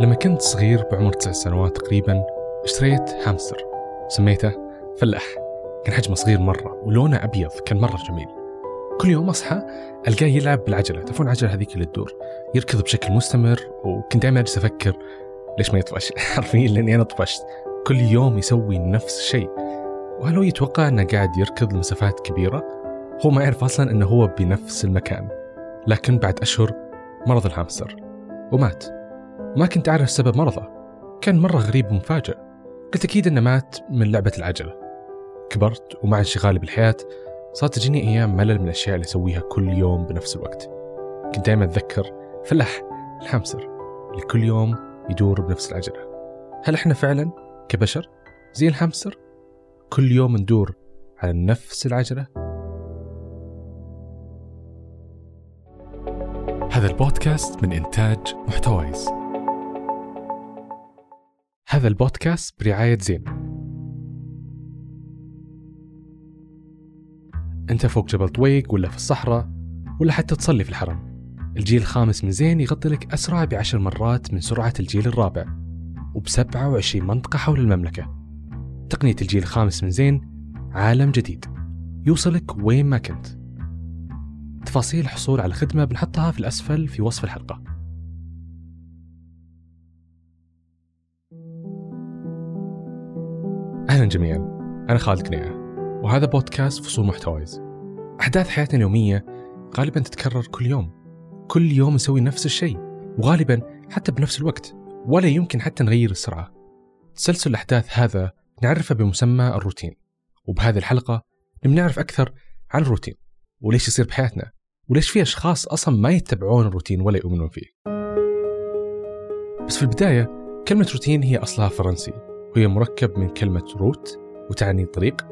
لما كنت صغير بعمر تسع سنوات تقريبا اشتريت هامستر سميته فلاح. كان حجمه صغير مرة ولونه أبيض كان مرة جميل. كل يوم أصحى ألقاه يلعب بالعجلة. تعرفون العجلة هذيك اللي تدور؟ يركض بشكل مستمر وكنت دائما أجلس أفكر ليش ما يطفش؟ حرفيا لأني أنا طفشت. كل يوم يسوي نفس الشيء. وهل هو يتوقع أنه قاعد يركض لمسافات كبيرة؟ هو ما يعرف أصلا أنه هو بنفس المكان. لكن بعد أشهر مرض الهامستر ومات. وما كنت أعرف سبب مرضه. كان مرة غريب ومفاجئ. قلت أكيد أنه مات من لعبة العجلة. كبرت ومع انشغالي بالحياة صارت تجيني أيام ملل من الأشياء اللي أسويها كل يوم بنفس الوقت. كنت دائما أتذكر فلاح الهامستر اللي كل يوم يدور بنفس العجلة. هل إحنا فعلا كبشر زي الهامستر؟ كل يوم ندور على نفس العجلة؟ هذا البودكاست من إنتاج محتويس. هذا البودكاست برعاية زين. أنت فوق جبل طويق ولا في الصحراء ولا حتى تصلي في الحرم. الجيل الخامس من زين يغطي لك أسرع بعشر مرات من سرعة الجيل الرابع وب 27 منطقة حول المملكة. تقنية الجيل الخامس من زين عالم جديد. يوصلك وين ما كنت. تفاصيل الحصول على الخدمة بنحطها في الأسفل في وصف الحلقة. أهلا جميعا. أنا خالد قنيعة وهذا بودكاست فصول محتويز. أحداث حياتنا اليومية غالبا تتكرر كل يوم. كل يوم نسوي نفس الشيء وغالبا حتى بنفس الوقت ولا يمكن حتى نغير السرعة تسلسل الأحداث هذا نعرفه بمسمى الروتين وبهذه الحلقة نبي نعرف أكثر عن الروتين وليش يصير بحياتنا وليش في أشخاص أصلا ما يتبعون الروتين ولا يؤمنون فيه. بس في البداية كلمة روتين هي أصلها فرنسي. وهي مركب من كلمة روت وتعني طريق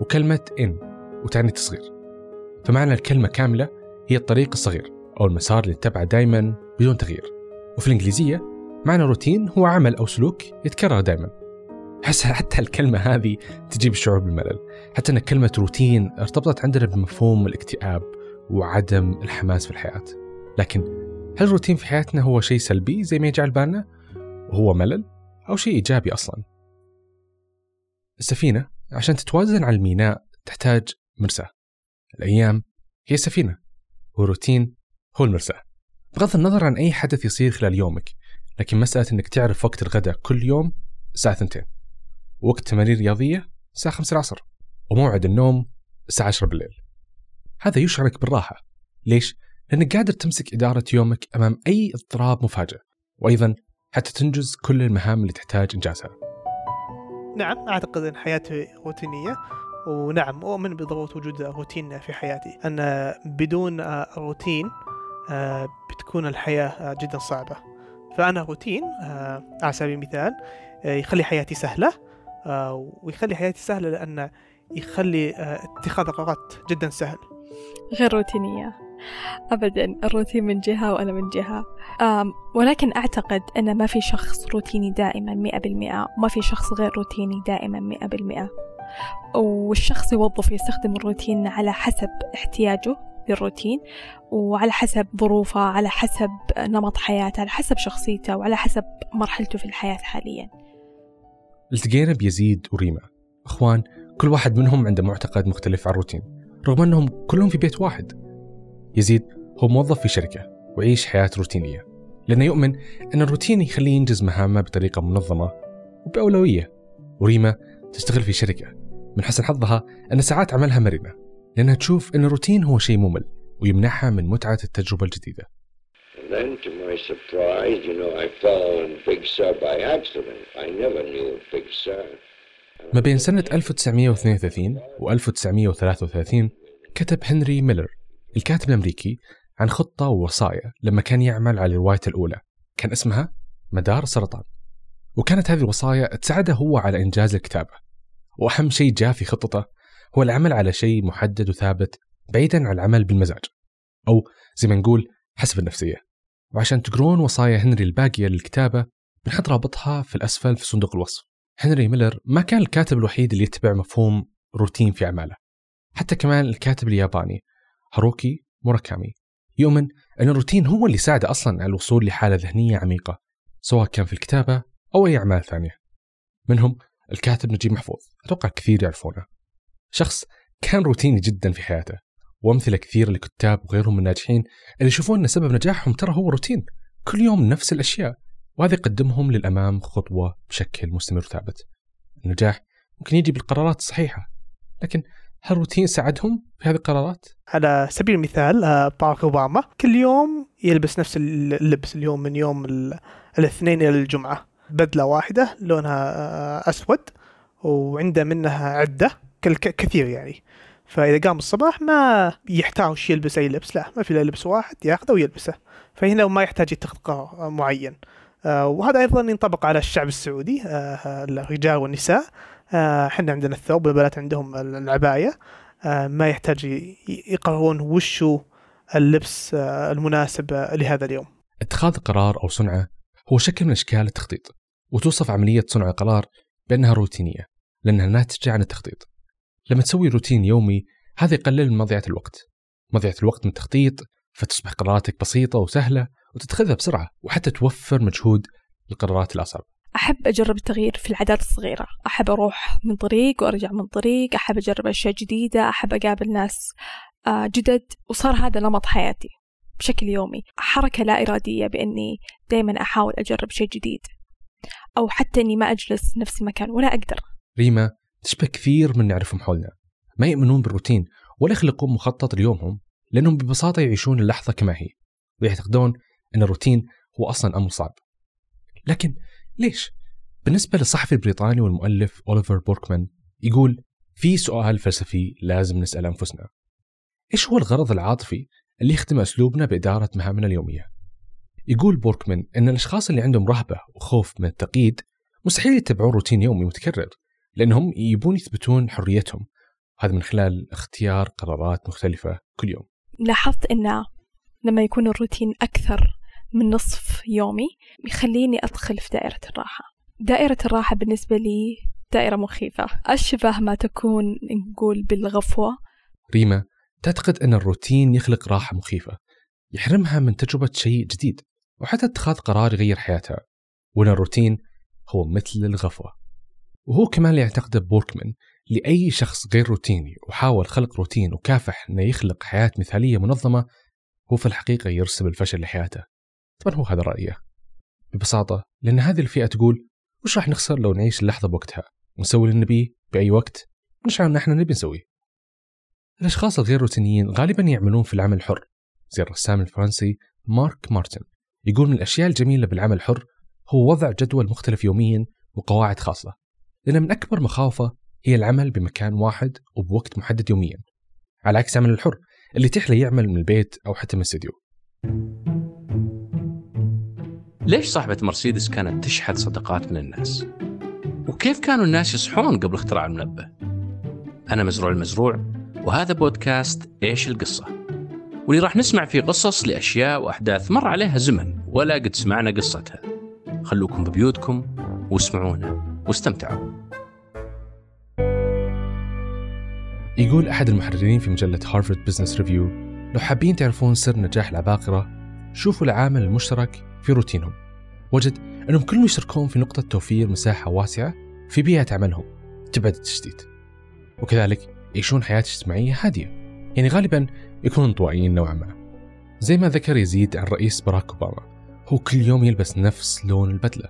وكلمة إن وتعني تصغير. فمعنى الكلمة كاملة هي الطريق الصغير أو المسار اللي نتبعه دائما بدون تغيير. وفي الإنجليزية معنى روتين هو عمل أو سلوك يتكرر دائما أحس حتى الكلمة هذه تجيب الشعور بالملل. حتى أن كلمة روتين ارتبطت عندنا بمفهوم الاكتئاب وعدم الحماس في الحياة. لكن هل الروتين في حياتنا هو شيء سلبي زي ما يجعل بالنا؟ وهو ملل؟ أو شيء إيجابي أصلا. السفينة عشان تتوازن على الميناء تحتاج مرساة الأيام هي السفينة والروتين هو المرساة بغض النظر عن أي حدث يصير خلال يومك لكن مسألة أنك تعرف وقت الغداء كل يوم الساعة 2 وقت تمارين رياضية الساعة 5 العصر وموعد النوم الساعة 10 بالليل. هذا يشعرك بالراحة. ليش؟ لأنك قادر تمسك إدارة يومك أمام أي اضطراب مفاجئ. وأيضا حتى تنجز كل المهام اللي تحتاج إنجازها. نعم أعتقد أن حياتي روتينية. ونعم أؤمن بضرورة وجود روتين في حياتي. أن بدون روتين بتكون الحياة جدا صعبة. فأنا روتين على سبيل المثال يخلي حياتي سهلة ويخلي حياتي سهلة لأن يخلي اتخاذ القرارات جدا سهل. غير روتينية. أبدا الروتين من جهة وأنا من جهة. ولكن أعتقد أن ما في شخص روتيني دائما مئة بالمئة وما في شخص غير روتيني دائما مئة بالمئة. والشخص يوظف يستخدم الروتين على حسب احتياجه للروتين وعلى حسب ظروفه على حسب نمط حياته على حسب شخصيته وعلى حسب مرحلته في الحياة حاليا. التقينا بيزيد وريما. أخوان كل واحد منهم عنده معتقد مختلف عن الروتين رغم أنهم كلهم في بيت واحد. يزيد هو موظف في شركة ويعيش حياة روتينية. لأنه يؤمن أن الروتين يخليه ينجز مهامه بطريقة منظمة وبأولوية. وريما تشتغل في شركة. من حسن حظها أن ساعات عملها مرنة لأنها تشوف أن الروتين هو شيء ممل ويمنعها من متعة التجربة الجديدة. Then, to my surprise, you know, I fell on Big Sur by accident. I never knew of Big Sur. ما بين سنة 1932 و 1933 كتب هنري ميلر. الكاتب الأمريكي عن خطة ووصايا لما كان يعمل على روايته الأولى. كان اسمها مدار السرطان وكانت هذه الوصايا تساعده هو على إنجاز الكتابة. وأهم شيء جاء في خطته هو العمل على شيء محدد وثابت بعيدا عن العمل بالمزاج. أو زي ما نقول حسب النفسية. وعشان تقرون وصايا هنري الباقية للكتابة بنحط رابطها في الأسفل في صندوق الوصف. هنري ميلر ما كان الكاتب الوحيد اللي يتبع مفهوم روتين في أعماله. حتى كمان الكاتب الياباني هاروكي موراكامي. يؤمن أن الروتين هو اللي ساعده أصلا على الوصول لحالة ذهنية عميقة سواء كان في الكتابة أو أي أعمال ثانية. منهم الكاتب نجيب محفوظ أتوقع كثير يعرفونه. شخص كان روتيني جدا في حياته وأمثلة كثيرة لكتاب وغيرهم من الناجحين اللي يشوفون أن سبب نجاحهم ترى هو روتين كل يوم نفس الأشياء وهذا يقدمهم للأمام خطوة بشكل مستمر وثابت. النجاح ممكن يجي بالقرارات الصحيحة لكن هل الروتين ساعدهم في هذه القرارات؟ على سبيل المثال آه، باراك أوباما كل يوم يلبس نفس اللبس اليوم من يوم الاثنين إلى الجمعة. بدلة واحدة لونها آه، أسود وعنده منها عدة كثير يعني. فإذا قام الصباح ما يحتاج وش يلبس أي لبس لا ما في إلا لبس واحد ياخذه ويلبسه. فهنا ما يحتاج يتخذ قرار معين. آه، وهذا أيضا ينطبق على الشعب السعودي الرجال والنساء. إحنا عندنا الثوب والبنات عندهم العباية. آه، ما يحتاج يقررون وشو اللبس آه، المناسب آه، لهذا اليوم. اتخاذ قرار أو صنعة هو شكل من أشكال التخطيط وتوصف عملية صنع القرار بأنها روتينية لأنها ناتجة عن التخطيط. لما تسوي روتين يومي هذا يقلل من مضيعة الوقت. مضيعة الوقت من التخطيط فتصبح قراراتك بسيطة وسهلة وتتخذها بسرعة وحتى توفر مجهود القرارات الأصعب أحب أجرب التغيير في العادات الصغيرة. أحب أروح من طريق وأرجع من طريق. أحب أجرب أشياء جديدة. أحب أقابل ناس آه، جدد. وصار هذا نمط حياتي بشكل يومي. حركة لا إرادية بأني دائما أحاول أجرب شيء جديد. أو حتى أني ما أجلس نفس المكان ولا أقدر. ريما تشبه كثير من نعرفهم حولنا. ما يؤمنون بالروتين ولا يخلقون مخطط ليومهم لأنهم ببساطة يعيشون اللحظة كما هي ويعتقدون أن الروتين هو أصلا أمر صعب. لكن ليش؟ بالنسبة للصحفي البريطاني والمؤلف أوليفر بوركمان يقول في سؤال فلسفي لازم نسأل أنفسنا إيش هو الغرض العاطفي اللي يخدم أسلوبنا بإدارة مهامنا اليومية؟ يقول بوركمان أن الأشخاص اللي عندهم رهبة وخوف من التقييد مستحيل يتبعون روتين يومي متكرر لأنهم يبون يثبتون حريتهم هذا من خلال اختيار قرارات مختلفة كل يوم لاحظت أن لما يكون الروتين أكثر من نصف يومي يخليني أدخل في دائرة الراحة. دائرة الراحة بالنسبة لي دائرة مخيفة. أشبه ما تكون نقول بالغفوة. ريما تعتقد أن الروتين يخلق راحة مخيفة يحرمها من تجربة شيء جديد وحتى اتخاذ قرار يغير حياتها وأن الروتين هو مثل الغفوة. وهو كمان اللي يعتقده بوركمان لأي شخص غير روتيني وحاول خلق روتين وكافح أنه يخلق حياة مثالية منظمة هو في الحقيقة يرسم الفشل لحياته. طبعا هو هذا رأيه. ببساطة لأن هذه الفئة تقول وش راح نخسر لو نعيش اللحظة بوقتها؟ ونسوي اللي نبيه بأي وقت؟ ونشعر أن إحنا نبي نسويه. الأشخاص الغير روتينيين غالبا يعملون في العمل الحر زي الرسام الفرنسي مارك مارتن. يقول من الأشياء الجميلة بالعمل الحر هو وضع جدول مختلف يوميا وقواعد خاصة لأن من أكبر مخاوفه هي العمل بمكان واحد وبوقت محدد يوميا على عكس عمل الحر اللي تحلى يعمل من البيت أو حتى من الاستديو ليش صاحبة مرسيدس كانت تشحذ صدقات من الناس؟ وكيف كانوا الناس يصحون قبل اختراع المنبه؟ أنا مزروع المزروع وهذا بودكاست إيش القصة؟ واللي راح نسمع فيه قصص لأشياء وأحداث مر عليها زمن ولا قد سمعنا قصتها خلوكم ببيوتكم واسمعونا واستمتعوا يقول أحد المحررين في مجلة هارفارد بزنس ريفيو لو حابين تعرفون سر نجاح العباقرة شوفوا العامل المشترك في روتينهم. وجد أنهم كلهم يشتركون في نقطة توفير مساحة واسعة في بيئة عملهم تبعد التشتيت وكذلك يعيشون حياة اجتماعية هادية يعني غالبا يكونوا انطوائيين نوعا ما. زي ما ذكر يزيد عن رئيس باراك أوباما هو كل يوم يلبس نفس لون البدلة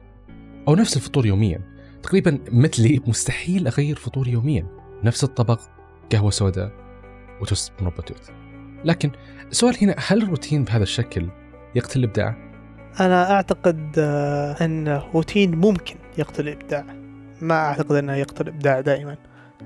أو نفس الفطور يوميا تقريبا مثلي مستحيل أغير فطور يوميا نفس الطبق قهوة سوداء وتوست مربى توت لكن السؤال هنا هل الروتين بهذا الشكل يقتل الإبداع؟ أنا أعتقد آه، أن روتين ممكن يقتل الإبداع. ما أعتقد أنه يقتل الإبداع دائما.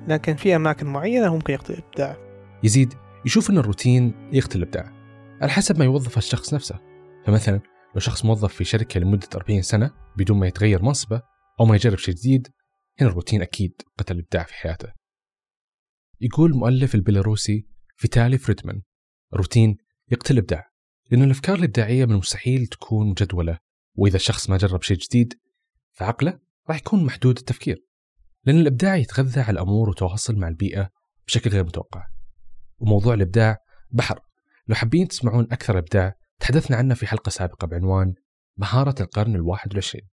لكن في أماكن معينة ممكن يقتل الإبداع. يزيد يشوف أن الروتين يقتل الإبداع على حسب ما يوظف الشخص نفسه. فمثلا لو شخص موظف في شركة لمدة 40 سنة بدون ما يتغير منصبه أو ما يجرب شيء جديد هنا الروتين أكيد قتل الإبداع في حياته. يقول المؤلف البيلاروسي فيتالي فريدمان الروتين يقتل الإبداع. لأن الأفكار الإبداعية من المستحيل تكون مجدولة وإذا الشخص ما جرب شيء جديد فعقله راح يكون محدود التفكير لأن الإبداع يتغذى على الأمور وتواصل مع البيئة بشكل غير متوقع. وموضوع الإبداع بحر. لو حابين تسمعون أكثر إبداع تحدثنا عنه في حلقة سابقة بعنوان مهارة القرن الواحد والعشرين.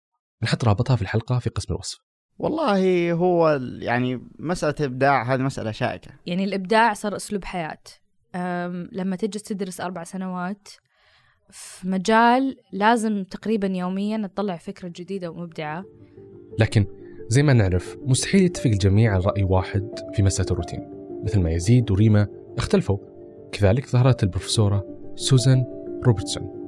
نحط رابطها في الحلقة في قسم الوصف. والله هو يعني مسألة إبداع هذه مسألة شائكة. يعني الإبداع صار أسلوب حياة. لما تجلس تدرس أربع سنوات في مجال لازم تقريبا يوميا تطلع فكرة جديدة ومبدعة. لكن زي ما نعرف مستحيل يتفق الجميع على رأي واحد في مسألة الروتين. مثل ما يزيد وريما اختلفوا. كذلك ظهرت البروفيسورة سوزان روبرتسون.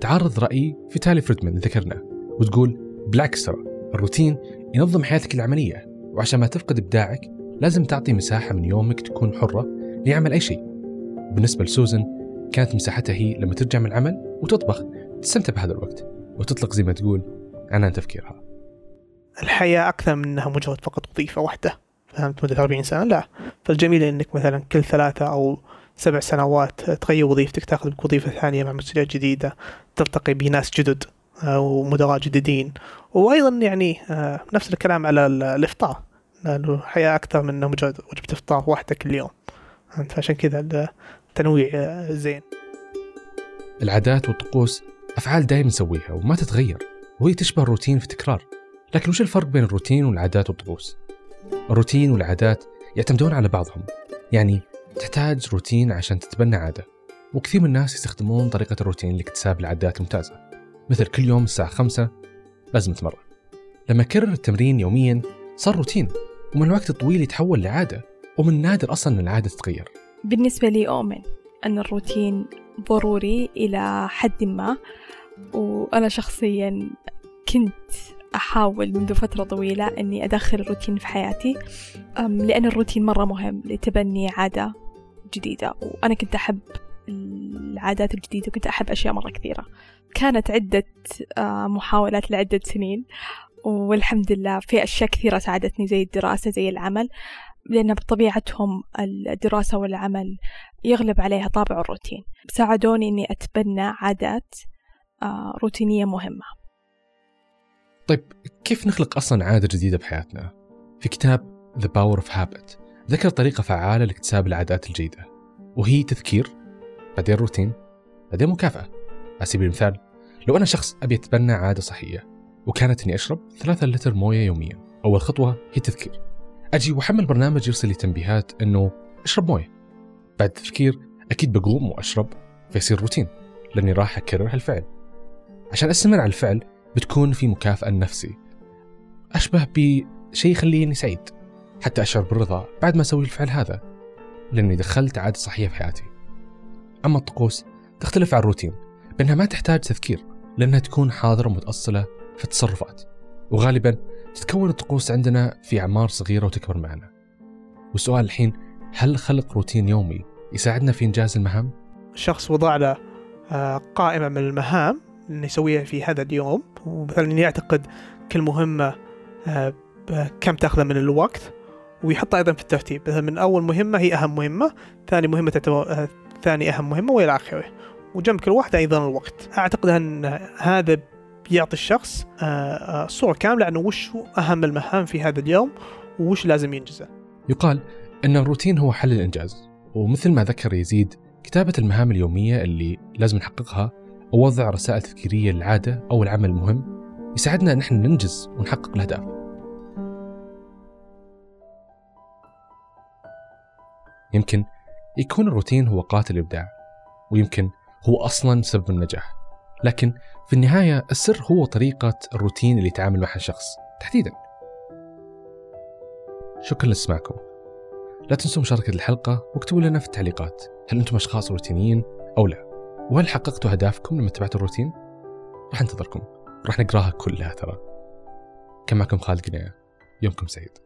تعارض رأي في تالي فريدمان ذكرناه وتقول بالعكس ترى الروتين ينظم حياتك العملية وعشان ما تفقد إبداعك لازم تعطي مساحة من يومك تكون حرة ليعمل أي شيء. بالنسبة لسوزان كانت مساحتها هي لما ترجع من العمل وتطبخ. تستمتع بهذا الوقت وتطلق زي ما تقول عنان تفكيرها. الحياة أكثر من أنها مجرد فقط وظيفة واحدة. فهمت؟ مدة 40 سنة؟ لا. فالجميل أنك مثلا كل ثلاثة أو سبع سنوات تغير وظيفتك تأخذ وظيفة ثانية مع مسؤوليات جديدة تلتقي بناس جدد آه، ومدراء جديدين. وأيضا يعني آه، نفس الكلام على ال- الإفطار. لأنه الحياة أكثر من مجرد وجبة إفطار واحدة كل يوم؟ فعشان كذا التنويع آه، زين. العادات والطقوس أفعال دائما نسويها وما تتغير وهي تشبه الروتين في تكرار. لكن وش الفرق بين الروتين والعادات والطقوس؟ الروتين والعادات يعتمدون على بعضهم يعني تحتاج روتين عشان تتبنى عادة وكثير من الناس يستخدمون طريقة الروتين لاكتساب العادات الممتازة مثل كل يوم الساعة خمسة لازم أتمرن لما كرر التمرين يوميا صار روتين ومن الوقت الطويل يتحول لعادة ومن النادر أصلا أن العادة تتغير. بالنسبة لي أؤمن أن الروتين ضروري إلى حد ما وأنا شخصيا كنت أحاول منذ فترة طويلة أني أدخل الروتين في حياتي لأن الروتين مرة مهم لتبني عادة جديدة وأنا كنت أحب العادات الجديدة وكنت أحب أشياء مرة كثيرة. كانت عدة آه، محاولات لعدة سنين والحمد لله في أشياء كثيرة ساعدتني زي الدراسة زي العمل. لأن بطبيعتهم الدراسة والعمل يغلب عليها طابع الروتين. ساعدوني أني أتبنى عادات آه، روتينية مهمة. طيب كيف نخلق أصلا عادة جديدة بحياتنا؟ في كتاب The Power of Habit ذكر طريقة فعالة لاكتساب العادات الجيدة وهي تذكير بعدين روتين بعدين مكافأة. على سبيل المثال. لو أنا شخص أبي أتبنى عادة صحية وكانت إني أشرب ثلاثة لتر موية يوميا أول خطوة هي تذكير أجي وأحمل برنامج يرسل لي تنبيهات إنه أشرب موية. بعد التذكير أكيد بقوم وأشرب فيصير روتين لأني راح أكرر هالفعل. عشان أستمر على الفعل بتكون في مكافأة لنفسي. أشبه بشيء يخليني سعيد حتى أشعر بالرضا بعد ما أسوي الفعل هذا لأني دخلت عادة صحية في حياتي. أما الطقوس تختلف عن الروتين بأنها ما تحتاج تذكير لأنها تكون حاضرة ومتأصلة في التصرفات. وغالبا تتكون الطقوس عندنا في أعمار صغيرة وتكبر معنا. والسؤال الحين هل خلق روتين يومي يساعدنا في إنجاز المهام؟ الشخص وضع له آه، قائمة من المهام اللي يسويها في هذا اليوم. ومثلا يعتقد كل مهمة آه، كم تأخذ من الوقت؟ ويحطها أيضا في الترتيب. مثلا من أول مهمة هي أهم مهمة ثاني مهمة تعتبر آه، ثاني أهم مهمة وإلى آخره. وجنب كل واحدة أيضا الوقت. أعتقد أن هذا بيعطي الشخص آه، آه، صورة كاملة عن وش هو أهم المهام في هذا اليوم وش لازم ينجزه. يقال أن الروتين هو حل الإنجاز ومثل ما ذكر يزيد كتابة المهام اليومية اللي لازم نحققها أو وضع رسائل تذكيرية للعادة أو العمل المهم يساعدنا أن إحنا ننجز ونحقق الأهداف. يمكن يكون الروتين هو قاتل الإبداع ويمكن هو أصلا سبب النجاح. لكن في النهاية السر هو طريقة الروتين اللي يتعامل معها الشخص تحديدا. شكرا لاستماعكم لا تنسوا مشاركة الحلقة واكتبوا لنا في التعليقات هل أنتم أشخاص روتينيين أو لا؟ وهل حققتوا أهدافكم لما اتبعتوا الروتين؟ راح أنتظركم. راح نقراها كلها ترى. كان معكم خالد قنية يومكم سعيد.